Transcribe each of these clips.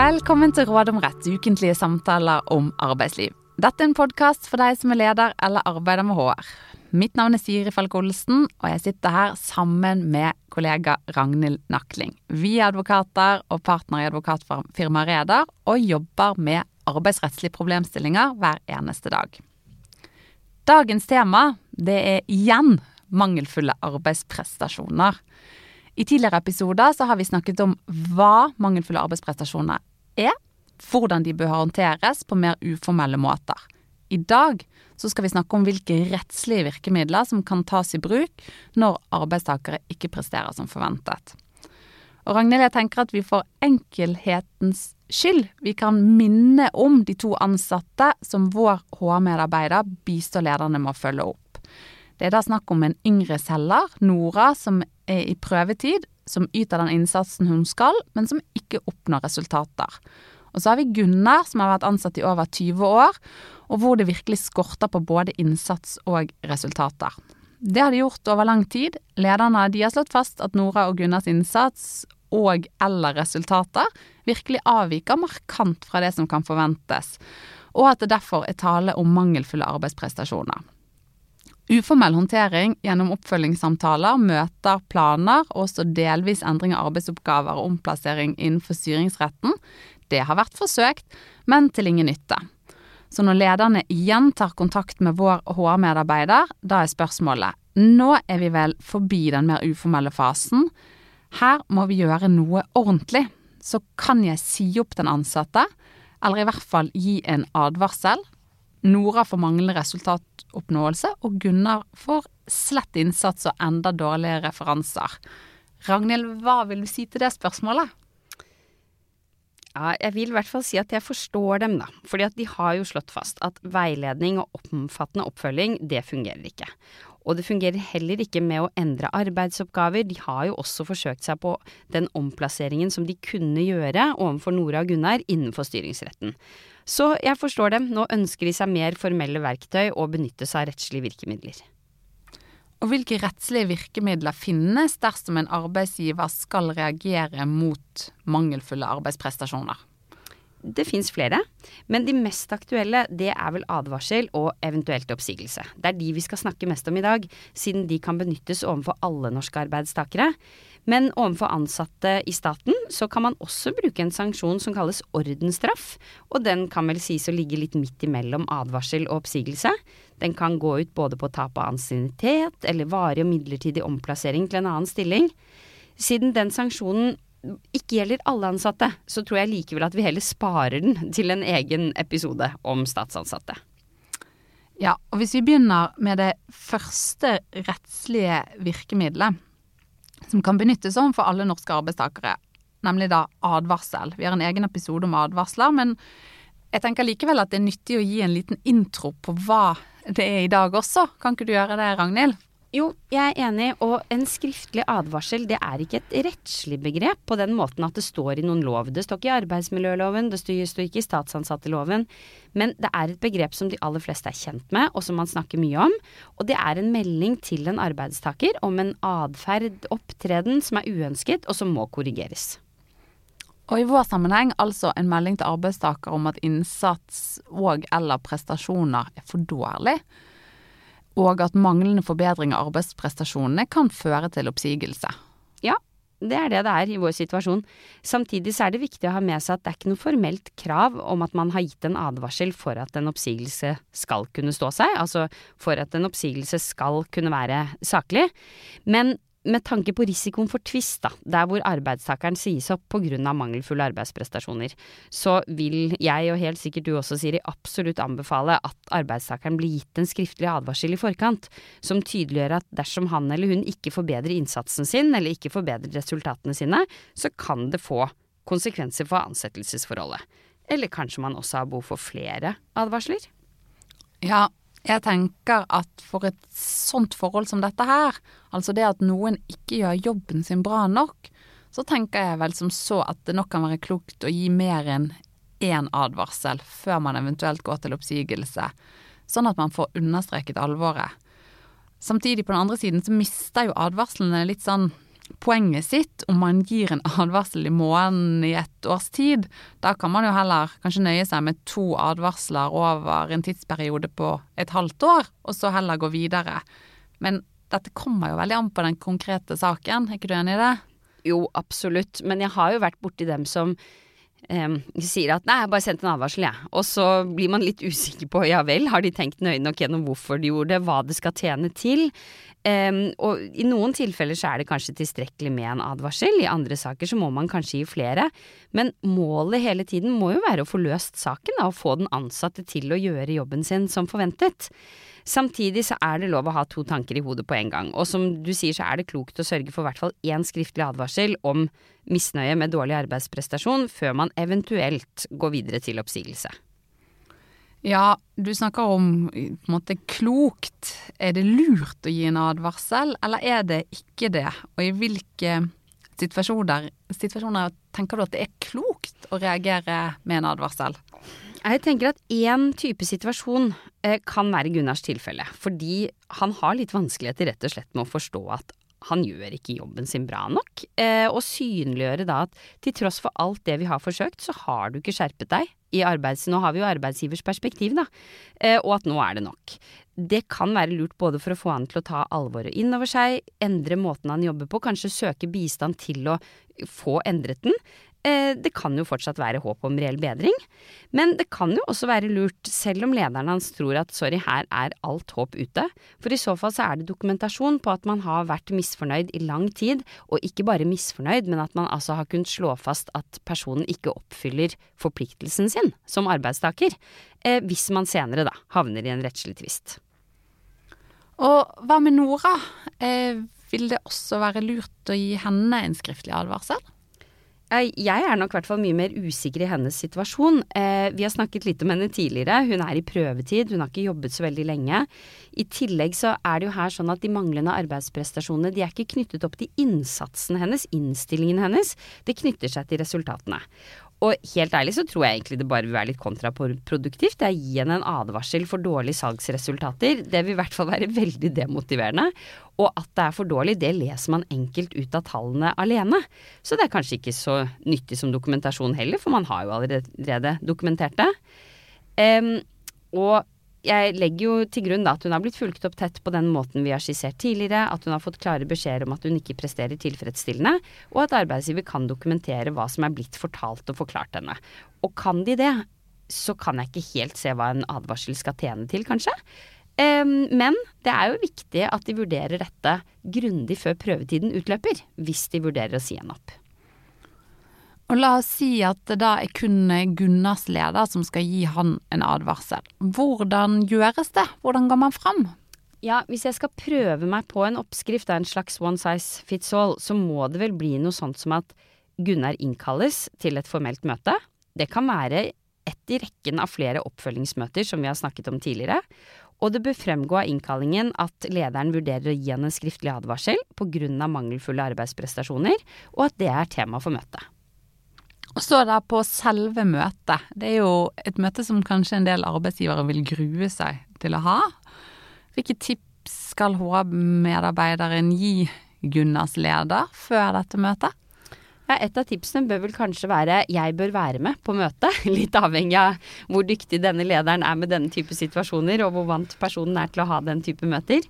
Velkommen til Råd om rett, ukentlige samtaler om arbeidsliv. Dette er en podkast for deg som er leder eller arbeider med HR. Mitt navn er Siri Falk Olsen, og jeg sitter her sammen med kollega Ragnhild Nakling. Vi er advokater og partner i advokatfirmaet Reder, og jobber med arbeidsrettslige problemstillinger hver eneste dag. Dagens tema det er igjen mangelfulle arbeidsprestasjoner. I tidligere episoder så har vi snakket om hva mangelfulle arbeidsprestasjoner er, hvordan de bør håndteres på mer uformelle måter. I dag skal vi snakke om hvilke rettslige virkemidler som kan tas i bruk når arbeidstakere ikke presterer som forventet. Og Ragnhild, jeg tenker at vi for enkelhetens skyld vi kan minne om de to ansatte som vår HR-medarbeider bistår lederne med å følge opp. Det er da snakk om en yngre selger, Nora, som i prøvetid, som yter den innsatsen hun skal, men som ikke oppnår resultater. Og så har vi Gunnar, som har vært ansatt i over 20 år, og hvor det virkelig skorter på både innsats og resultater. Det har de gjort over lang tid. Lederne de har slått fast at Nora og Gunnars innsats og eller resultater virkelig avviker markant fra det som kan forventes, og at det derfor er tale om mangelfulle arbeidsprestasjoner. Uformell håndtering gjennom oppfølgingssamtaler, møter, planer og også delvis endring av arbeidsoppgaver og omplassering innenfor styringsretten, det har vært forsøkt, men til ingen nytte. Så når lederne igjen tar kontakt med vår HR-medarbeider, da er spørsmålet nå er vi vel forbi den mer uformelle fasen. Her må vi gjøre noe ordentlig. Så kan jeg si opp den ansatte, eller i hvert fall gi en advarsel. Nora får manglende resultatoppnåelse, og Gunnar får slett innsats og enda dårlige referanser. Ragnhild, hva vil du si til det spørsmålet? Ja, jeg vil i hvert fall si at jeg forstår dem, da. Fordi at de har jo slått fast at veiledning og omfattende oppfølging, det fungerer ikke. Og det fungerer heller ikke med å endre arbeidsoppgaver. De har jo også forsøkt seg på den omplasseringen som de kunne gjøre overfor Nora og Gunnar innenfor styringsretten. Så jeg forstår dem. Nå ønsker de seg mer formelle verktøy og benytte seg av rettslige virkemidler. Og hvilke rettslige virkemidler finnes dersom en arbeidsgiver skal reagere mot mangelfulle arbeidsprestasjoner? Det fins flere, men de mest aktuelle det er vel advarsel og eventuelt oppsigelse. Det er de vi skal snakke mest om i dag, siden de kan benyttes overfor alle norske arbeidstakere. Men overfor ansatte i staten så kan man også bruke en sanksjon som kalles ordensstraff, og den kan vel sies å ligge litt midt imellom advarsel og oppsigelse. Den kan gå ut både på tap av ansiennitet eller varig og midlertidig omplassering til en annen stilling. Siden den sanksjonen ikke gjelder alle ansatte, så tror jeg likevel at vi heller sparer den til en egen episode om statsansatte. Ja, og hvis vi begynner med det første rettslige virkemidlet, som kan benyttes overfor alle norske arbeidstakere, nemlig da advarsel. Vi har en egen episode om advarsler, men jeg tenker likevel at det er nyttig å gi en liten intro på hva det er i dag også. Kan ikke du gjøre det, Ragnhild? Jo, jeg er enig, og en skriftlig advarsel det er ikke et rettslig begrep på den måten at det står i noen lov. Det står ikke i arbeidsmiljøloven, det står ikke i statsansatteloven, men det er et begrep som de aller fleste er kjent med, og som man snakker mye om. Og det er en melding til en arbeidstaker om en atferd, opptreden, som er uønsket, og som må korrigeres. Og i vår sammenheng altså en melding til arbeidstaker om at innsats og eller prestasjoner er for dårlig og at manglende forbedring av arbeidsprestasjonene kan føre til oppsigelse. Ja, det er det det er i vår situasjon. Samtidig så er det viktig å ha med seg at det er ikke noe formelt krav om at man har gitt en advarsel for at en oppsigelse skal kunne stå seg, altså for at en oppsigelse skal kunne være saklig. Men med tanke på risikoen for tvist, da, der hvor arbeidstakeren sies opp pga. mangelfulle arbeidsprestasjoner, så vil jeg, og helt sikkert du også, Siri, absolutt anbefale at arbeidstakeren blir gitt en skriftlig advarsel i forkant, som tydeliggjør at dersom han eller hun ikke forbedrer innsatsen sin, eller ikke forbedrer resultatene sine, så kan det få konsekvenser for ansettelsesforholdet. Eller kanskje man også har behov for flere advarsler? Ja, jeg tenker at for et sånt forhold som dette her, altså det at noen ikke gjør jobben sin bra nok, så tenker jeg vel som så at det nok kan være klokt å gi mer enn én advarsel før man eventuelt går til oppsigelse, sånn at man får understreket alvoret. Samtidig, på den andre siden, så mister jo advarslene litt sånn poenget sitt om man gir en advarsel i måneden i et års tid. Da kan man jo heller kanskje nøye seg med to advarsler over en tidsperiode på et halvt år, og så heller gå videre. Men dette kommer jo veldig an på den konkrete saken, er ikke du enig i det? Jo, absolutt, men jeg har jo vært borti dem som um, sier at 'nei, jeg bare sendt en advarsel, jeg'. Og så blir man litt usikker på ja vel, har de tenkt nøye nok gjennom hvorfor de gjorde det, hva det skal tjene til? Um, og i noen tilfeller så er det kanskje tilstrekkelig med en advarsel, i andre saker så må man kanskje gi flere. Men målet hele tiden må jo være å få løst saken, da, og få den ansatte til å gjøre jobben sin som forventet. Samtidig så er det lov å ha to tanker i hodet på en gang, og som du sier så er det klokt å sørge for i hvert fall én skriftlig advarsel om misnøye med dårlig arbeidsprestasjon før man eventuelt går videre til oppsigelse. Ja, du snakker om på en måte klokt. Er det lurt å gi en advarsel, eller er det ikke det? Og i hvilke situasjoner, situasjoner tenker du at det er klokt å reagere med en advarsel? Jeg tenker at én type situasjon eh, kan være Gunnars tilfelle. Fordi han har litt vanskeligheter rett og slett med å forstå at han gjør ikke jobben sin bra nok. Eh, og synliggjøre da at til tross for alt det vi har forsøkt, så har du ikke skjerpet deg i arbeids... Nå har vi jo arbeidsgivers perspektiv, da. Eh, og at nå er det nok. Det kan være lurt både for å få han til å ta alvoret inn over seg, endre måten han jobber på, kanskje søke bistand til å få endret den, det kan jo fortsatt være håp om reell bedring, men det kan jo også være lurt, selv om lederen hans tror at sorry, her er alt håp ute, for i så fall så er det dokumentasjon på at man har vært misfornøyd i lang tid, og ikke bare misfornøyd, men at man altså har kunnet slå fast at personen ikke oppfyller forpliktelsen sin som arbeidstaker, eh, hvis man senere da havner i en rettslig tvist. Og hva med Nora? Eh, vil det også være lurt å gi henne en skriftlig advarsel? Jeg er nok i hvert fall mye mer usikker i hennes situasjon. Eh, vi har snakket litt om henne tidligere. Hun er i prøvetid, hun har ikke jobbet så veldig lenge. I tillegg så er det jo her sånn at de manglende arbeidsprestasjonene de er ikke knyttet opp til innsatsen hennes, innstillingen hennes. Det knytter seg til resultatene. Og helt ærlig så tror jeg egentlig det bare vil være litt kontraproduktivt. Det er å gi henne en advarsel for dårlige salgsresultater. Det vil i hvert fall være veldig demotiverende. Og at det er for dårlig, det leser man enkelt ut av tallene alene. Så det er kanskje ikke så nyttig som dokumentasjon heller, for man har jo allerede dokumentert det. Um, og jeg legger jo til grunn da at hun har blitt fulgt opp tett på den måten vi har skissert tidligere, at hun har fått klare beskjeder om at hun ikke presterer tilfredsstillende, og at arbeidsgiver kan dokumentere hva som er blitt fortalt og forklart henne. Og kan de det, så kan jeg ikke helt se hva en advarsel skal tjene til, kanskje. Men det er jo viktig at de vurderer dette grundig før prøvetiden utløper, hvis de vurderer å si henne opp. Og la oss si at det da er kun Gunnars leder som skal gi han en advarsel. Hvordan gjøres det? Hvordan går man fram? Ja, hvis jeg skal prøve meg på en oppskrift av en slags one size fits all, så må det vel bli noe sånt som at Gunnar innkalles til et formelt møte. Det kan være ett i rekken av flere oppfølgingsmøter som vi har snakket om tidligere. Og det bør fremgå av innkallingen at lederen vurderer å gi han en skriftlig advarsel pga. mangelfulle arbeidsprestasjoner, og at det er tema for møtet. Og så da på selve møtet. Det er jo et møte som kanskje en del arbeidsgivere vil grue seg til å ha. Hvilke tips skal HR-medarbeideren gi Gunnars leder før dette møtet? Ja, et av tipsene bør vel kanskje være 'jeg bør være med på møtet'. Litt avhengig av hvor dyktig denne lederen er med denne type situasjoner, og hvor vant personen er til å ha den type møter.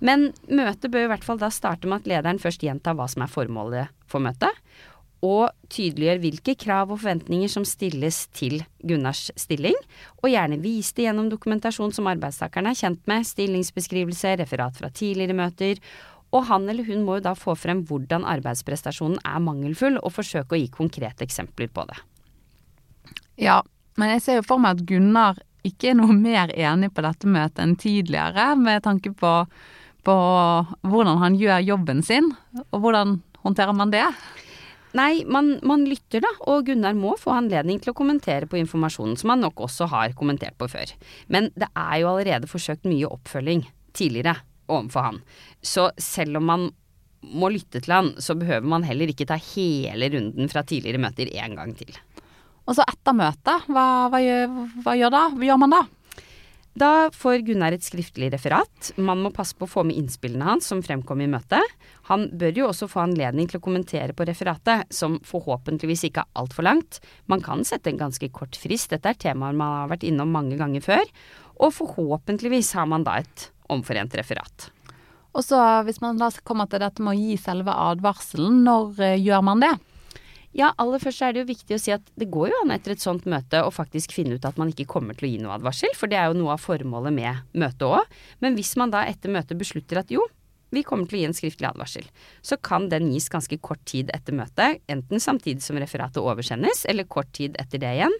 Men møtet bør i hvert fall da starte med at lederen først gjentar hva som er formålet for møtet og tydeliggjør hvilke krav og forventninger som stilles til Gunnars stilling, og gjerne vis det gjennom dokumentasjon som arbeidstakerne er kjent med, stillingsbeskrivelse, referat fra tidligere møter, og han eller hun må jo da få frem hvordan arbeidsprestasjonen er mangelfull, og forsøke å gi konkrete eksempler på det. Ja, men jeg ser jo for meg at Gunnar ikke er noe mer enig på dette møtet enn tidligere, med tanke på, på hvordan han gjør jobben sin, og hvordan håndterer man det? Nei, man, man, lytter da, og Gunnar må få anledning til å kommentere på informasjonen som han nok også har kommentert på før. Men det er jo allerede forsøkt mye oppfølging tidligere overfor han. Så selv om man må lytte til han, så behøver man heller ikke ta hele runden fra tidligere møter en gang til. Og så etter møtet, hva, hva, hva? Hva gjør man da? Da får Gunnar et skriftlig referat. Man må passe på å få med innspillene hans som fremkom i møtet. Han bør jo også få anledning til å kommentere på referatet, som forhåpentligvis ikke er altfor langt. Man kan sette en ganske kort frist, dette er temaer man har vært innom mange ganger før. Og forhåpentligvis har man da et omforent referat. Og så hvis man da kommer til dette med å gi selve advarselen, når eh, gjør man det? Ja, aller først er det jo viktig å si at det går jo an etter et sånt møte å faktisk finne ut at man ikke kommer til å gi noe advarsel, for det er jo noe av formålet med møtet òg. Men hvis man da etter møtet beslutter at jo, vi kommer til å gi en skriftlig advarsel, så kan den gis ganske kort tid etter møtet, enten samtidig som referatet oversendes, eller kort tid etter det igjen.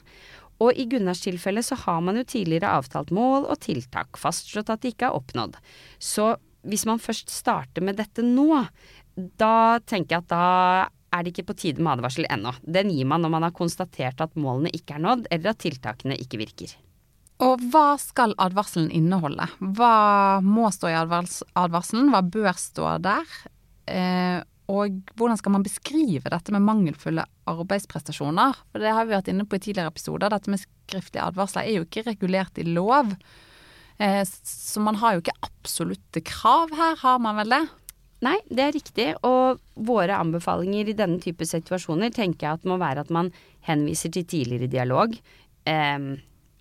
Og i Gunnars tilfelle så har man jo tidligere avtalt mål og tiltak, fastslått at de ikke er oppnådd. Så hvis man først starter med dette nå, da tenker jeg at da er det ikke på tide med advarsel ennå. Den gir man når man har konstatert at målene ikke er nådd, eller at tiltakene ikke virker. Og hva skal advarselen inneholde? Hva må stå i advarselen? Hva bør stå der? Eh, og hvordan skal man beskrive dette med mangelfulle arbeidsprestasjoner? For det har vi vært inne på i tidligere episoder. Dette med skriftlige advarsler er jo ikke regulert i lov. Eh, så man har jo ikke absolutte krav her, har man vel det? Nei, det er riktig. Og våre anbefalinger i denne type situasjoner tenker jeg at må være at man henviser til tidligere dialog. Eh,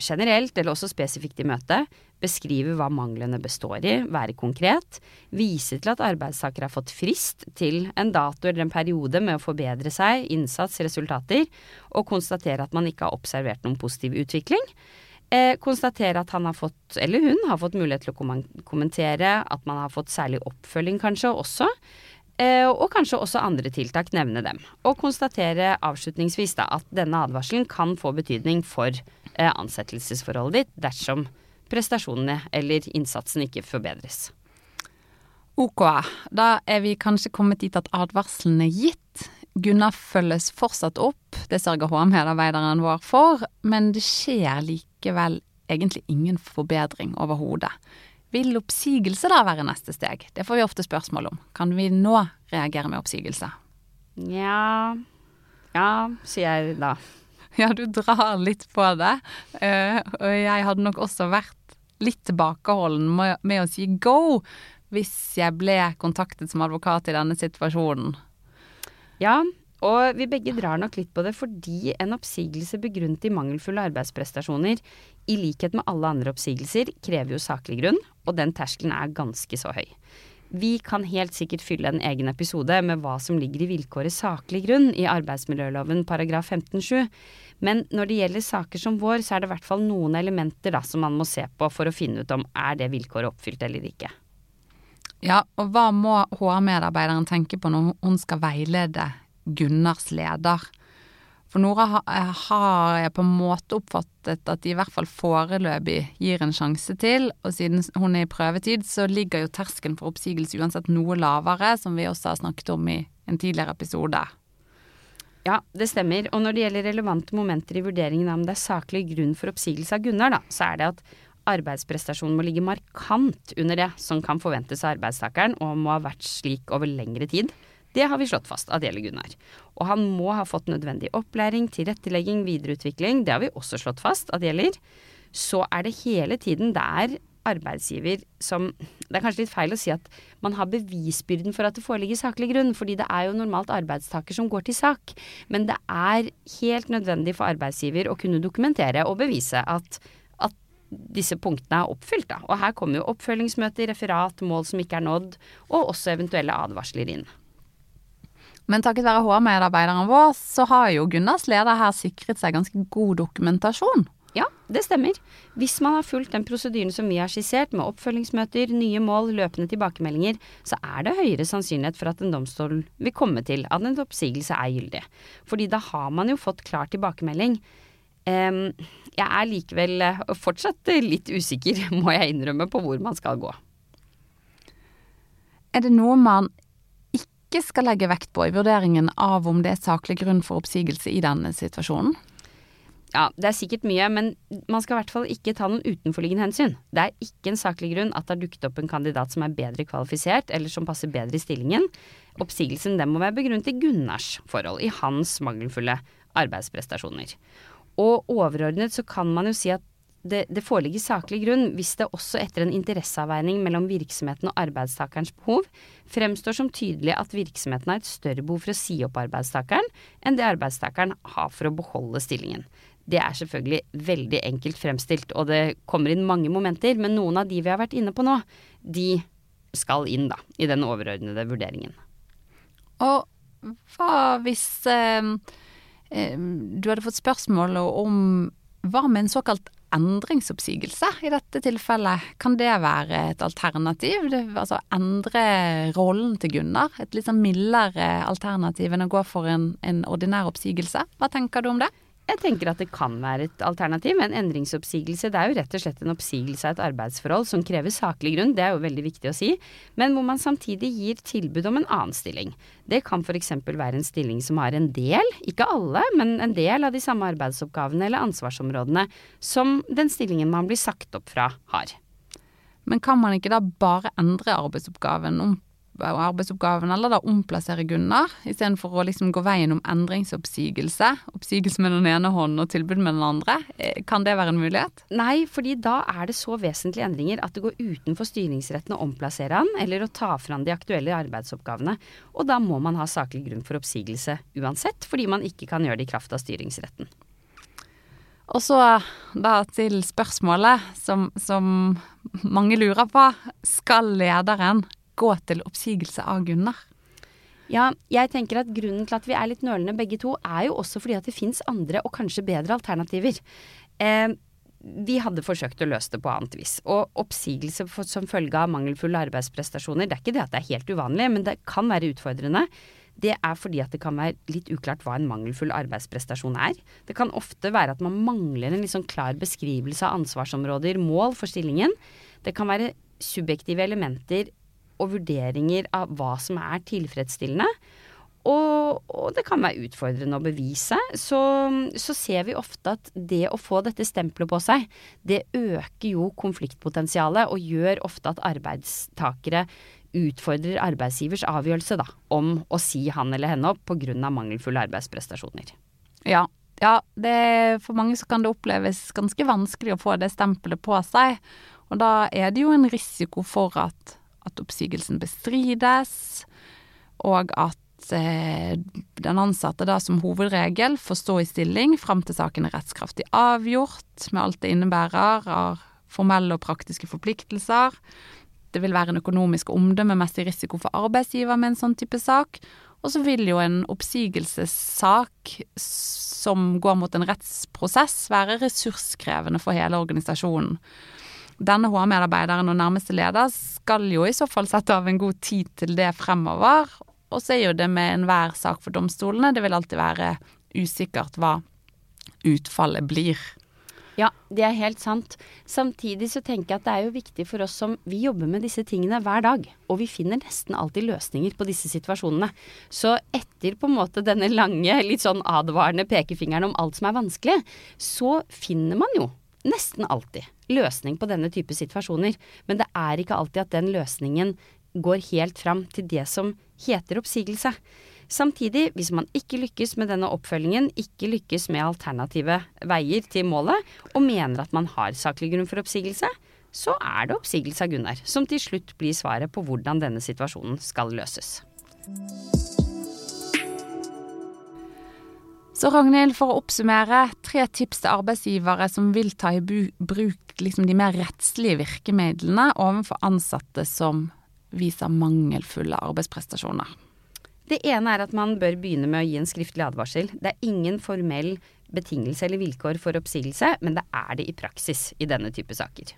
generelt, eller også spesifikt i møtet. Beskrive hva manglene består i, være konkret. Vise til at arbeidstaker har fått frist til en dato eller en periode med å forbedre seg, innsats, resultater, og konstatere at man ikke har observert noen positiv utvikling. Eh, konstatere at han har fått, eller hun har fått mulighet til å kommentere, at man har fått særlig oppfølging kanskje også. Eh, og kanskje også andre tiltak, nevne dem. Og konstatere avslutningsvis da at denne advarselen kan få betydning for eh, ansettelsesforholdet ditt dersom prestasjonene eller innsatsen ikke forbedres. Ok, da er vi kanskje kommet dit at advarselen er gitt. Gunnar følges fortsatt opp, det sørger HM-medarbeideren vår for, men det skjer likevel egentlig ingen forbedring overhodet. Vil oppsigelse da være neste steg? Det får vi ofte spørsmål om. Kan vi nå reagere med oppsigelse? Nja Ja, sier jeg da. Ja, du drar litt på det. Uh, og jeg hadde nok også vært litt tilbakeholden med, med å si go hvis jeg ble kontaktet som advokat i denne situasjonen. Ja, og vi begge drar nok litt på det fordi en oppsigelse begrunnet i mangelfulle arbeidsprestasjoner, i likhet med alle andre oppsigelser, krever jo saklig grunn, og den terskelen er ganske så høy. Vi kan helt sikkert fylle en egen episode med hva som ligger i vilkåret saklig grunn i arbeidsmiljøloven paragraf 15-7, men når det gjelder saker som vår, så er det i hvert fall noen elementer da som man må se på for å finne ut om er det vilkåret oppfylt eller ikke. Ja, og hva må HR-medarbeideren tenke på når hun skal veilede Gunnars leder? For Nora eh, har jeg på en måte oppfattet at de i hvert fall foreløpig gir en sjanse til, og siden hun er i prøvetid, så ligger jo terskelen for oppsigelse uansett noe lavere, som vi også har snakket om i en tidligere episode. Ja, det stemmer. Og når det gjelder relevante momenter i vurderingen av om det er saklig grunn for oppsigelse av Gunnar, da, så er det at arbeidsprestasjonen må ligge markant under det som kan forventes av arbeidstakeren, og må ha vært slik over lengre tid. Det har vi slått fast at gjelder Gunnar. Og han må ha fått nødvendig opplæring, tilrettelegging, videreutvikling. Det har vi også slått fast at. Så er det hele tiden der arbeidsgiver som Det er kanskje litt feil å si at man har bevisbyrden for at det foreligger saklig grunn, fordi det er jo normalt arbeidstaker som går til sak. Men det er helt nødvendig for arbeidsgiver å kunne dokumentere og bevise at disse punktene er oppfylt. Da. Og her kommer jo oppfølgingsmøter, referat, mål som ikke er nådd, og også eventuelle advarsler inn. Men takket være HR-medarbeideren vår, så har jo Gunnars leder her sikret seg ganske god dokumentasjon. Ja, det stemmer. Hvis man har fulgt den prosedyren som vi har skissert, med oppfølgingsmøter, nye mål, løpende tilbakemeldinger, så er det høyere sannsynlighet for at en domstol vil komme til at en oppsigelse er gyldig. Fordi da har man jo fått klar tilbakemelding. Jeg er likevel eh, fortsatt litt usikker, må jeg innrømme, på hvor man skal gå. Er det noe man ikke skal legge vekt på i vurderingen av om det er saklig grunn for oppsigelse i denne situasjonen? Ja, det er sikkert mye, men man skal i hvert fall ikke ta noen utenforliggende hensyn. Det er ikke en saklig grunn at det har dukket opp en kandidat som er bedre kvalifisert, eller som passer bedre i stillingen. Oppsigelsen den må være begrunnet i Gunnars forhold, i hans mangelfulle arbeidsprestasjoner. Og overordnet så kan man jo si at det, det, foreligger saklig grunn hvis det også etter en interesseavveining mellom virksomheten og arbeidstakerens behov fremstår som tydelig at virksomheten har et større behov for å si opp arbeidstakeren enn det arbeidstakeren har for å beholde stillingen. Det er selvfølgelig veldig enkelt fremstilt, og det kommer inn mange momenter, men noen av de vi har vært inne på nå, de skal inn da, i den overordnede vurderingen. Og hva hvis eh, eh, du hadde fått spørsmål om hva med en såkalt endringsoppsigelse i dette tilfellet? Kan det være et alternativ? Det, altså endre rollen til Gunnar? Et litt sånn mildere alternativ enn å gå for en, en ordinær oppsigelse? Hva tenker du om det? Jeg tenker at det kan være et alternativ, men endringsoppsigelse det er jo rett og slett en oppsigelse av et arbeidsforhold som krever saklig grunn, det er jo veldig viktig å si, men hvor man samtidig gir tilbud om en annen stilling. Det kan f.eks. være en stilling som har en del, ikke alle, men en del av de samme arbeidsoppgavene eller ansvarsområdene som den stillingen man blir sagt opp fra, har. Men kan man ikke da bare endre arbeidsoppgaven om arbeidsoppgaven, eller da omplassere Gunnar, istedenfor å liksom gå veien om endringsoppsigelse. Oppsigelse med den ene hånden og tilbud med den andre. Eh, kan det være en mulighet? Nei, fordi da er det så vesentlige endringer at det går utenfor styringsretten å omplassere han, eller å ta fra han de aktuelle arbeidsoppgavene. Og da må man ha saklig grunn for oppsigelse uansett, fordi man ikke kan gjøre det i kraft av styringsretten. Og så da til spørsmålet som, som mange lurer på. Skal lederen gå til oppsigelse av Gunnar? Ja, jeg tenker at grunnen til at vi er litt nølende begge to, er jo også fordi at det fins andre og kanskje bedre alternativer. Eh, vi hadde forsøkt å løse det på annet vis. Og oppsigelse som følge av mangelfulle arbeidsprestasjoner, det er ikke det at det er helt uvanlig, men det kan være utfordrende. Det er fordi at det kan være litt uklart hva en mangelfull arbeidsprestasjon er. Det kan ofte være at man mangler en sånn klar beskrivelse av ansvarsområder, mål for stillingen. Det kan være subjektive elementer og vurderinger av hva som er tilfredsstillende. Og, og, det kan være utfordrende å bevise. Så, så, ser vi ofte at det å få dette stempelet på seg, det øker jo konfliktpotensialet og gjør ofte at arbeidstakere utfordrer arbeidsgivers avgjørelse da, om å si han eller henne opp pga. mangelfulle arbeidsprestasjoner. Ja, ja det, for mange så kan det oppleves ganske vanskelig å få det stempelet på seg. Og da er det jo en risiko for at at oppsigelsen bestrides, og at eh, den ansatte da som hovedregel får stå i stilling fram til saken er rettskraftig avgjort, med alt det innebærer av formelle og praktiske forpliktelser. Det vil være en økonomisk og omdømmemessig risiko for arbeidsgiver med en sånn type sak. Og så vil jo en oppsigelsessak som går mot en rettsprosess, være ressurskrevende for hele organisasjonen. Denne HR-medarbeideren og nærmeste leder skal jo i så fall sette av en god tid til det fremover. Og så er jo det med enhver sak for domstolene, det vil alltid være usikkert hva utfallet blir. Ja, det er helt sant. Samtidig så tenker jeg at det er jo viktig for oss som vi jobber med disse tingene hver dag, og vi finner nesten alltid løsninger på disse situasjonene. Så etter på en måte denne lange, litt sånn advarende pekefingeren om alt som er vanskelig, så finner man jo nesten alltid løsning på denne type situasjoner. Men det er ikke alltid at den løsningen går helt fram til det som heter oppsigelse. Samtidig, hvis man ikke lykkes med denne oppfølgingen, ikke lykkes med alternative veier til målet, og mener at man har saklig grunn for oppsigelse, så er det oppsigelse av Gunnar som til slutt blir svaret på hvordan denne situasjonen skal løses. Så Ragnhild, for å oppsummere, tre tips til arbeidsgivere som vil ta i bruk liksom de mer rettslige virkemidlene overfor ansatte som viser mangelfulle arbeidsprestasjoner. Det ene er at man bør begynne med å gi en skriftlig advarsel. Det er ingen formell betingelse eller vilkår for oppsigelse, men det er det i praksis i denne type saker.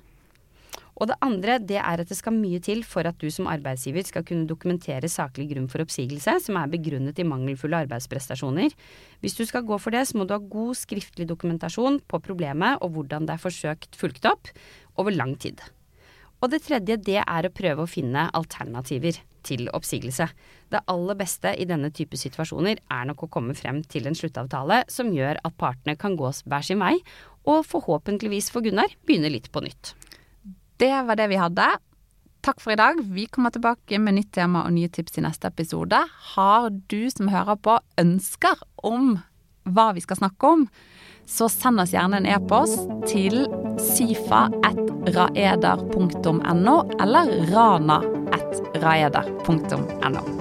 Og det andre det er at det skal mye til for at du som arbeidsgiver skal kunne dokumentere saklig grunn for oppsigelse som er begrunnet i mangelfulle arbeidsprestasjoner. Hvis du skal gå for det, så må du ha god skriftlig dokumentasjon på problemet og hvordan det er forsøkt fulgt opp over lang tid. Og det tredje det er å prøve å finne alternativer til oppsigelse. Det aller beste i denne type situasjoner er nok å komme frem til en sluttavtale som gjør at partene kan gå hver sin vei, og forhåpentligvis for Gunnar begynne litt på nytt. Det var det vi hadde. Takk for i dag. Vi kommer tilbake med nytt tema og nye tips i neste episode. Har du som hører på ønsker om hva vi skal snakke om, så send oss gjerne en e-post til sifa.raeder.no eller rana.raeder.no.